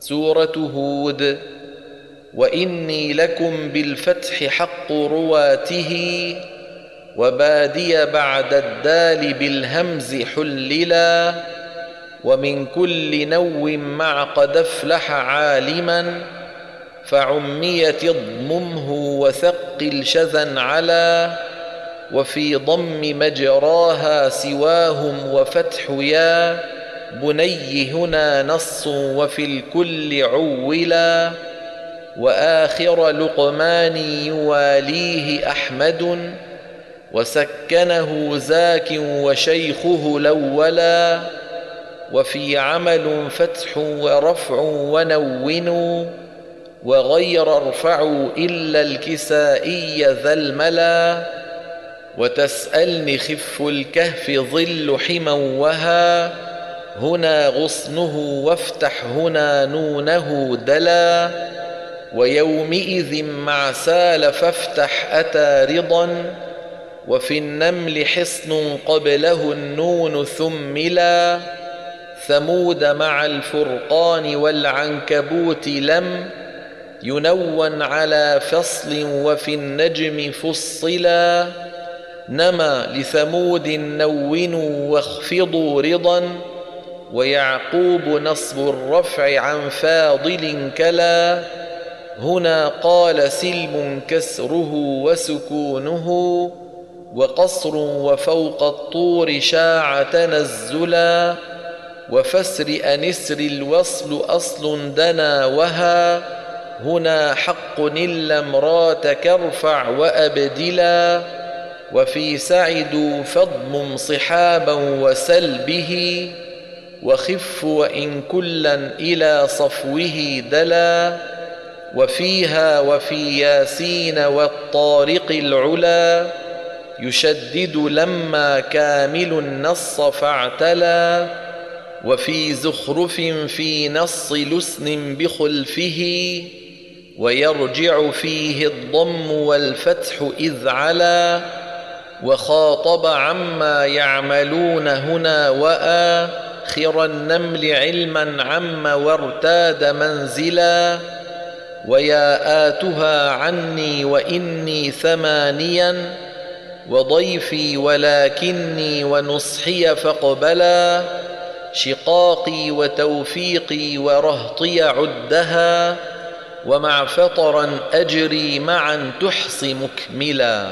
سورة هود وإني لكم بالفتح حق رواته وبادي بعد الدال بالهمز حللا ومن كل نو مع قد افلح عالما فعميت اضممه وثقل شذا على وفي ضم مجراها سواهم وفتح يا بني هنا نص وفي الكل عولا وآخر لقمان يواليه أحمد وسكنه زاك وشيخه الاولا وفي عمل فتح ورفع ونون وغير ارفعوا إلا الكسائي ذا الملا. وتسألني خف الكهف ظل حما وها هنا غصنه وافتح هنا نونه دلا ويومئذ مع سال فافتح أتى رضا وفي النمل حصن قبله النون ثملا ثمود مع الفرقان والعنكبوت لم ينون على فصل وفي النجم فصلا نما لثمود نونوا واخفضوا رضا ويعقوب نصب الرفع عن فاضل كلا. هنا قال سلم كسره وسكونه وقصر وفوق الطور شاع تنزلا. وفسر أنسر الوصل أصل دنا وها. هنا حق إلا امراتك ارفع وأبدلا. وفي سعد فضم صحابا وسل به وخف وإن كلا إلى صفوه دلا وفيها وفي ياسين والطارق العلا يشدد لما كامل النص فاعتلى وفي زخرف في نص لسن بخلفه ويرجع فيه الضم والفتح إذ علا وخاطب عما يعملون هنا وآخر النمل علما عم وارتاد منزلا ويا آتها عني وإني ثمانيا وضيفي ولكني ونصحي فاقبلا شقاقي وتوفيقي ورهطي عدها ومع فطرا أجري معا تحصي مكملا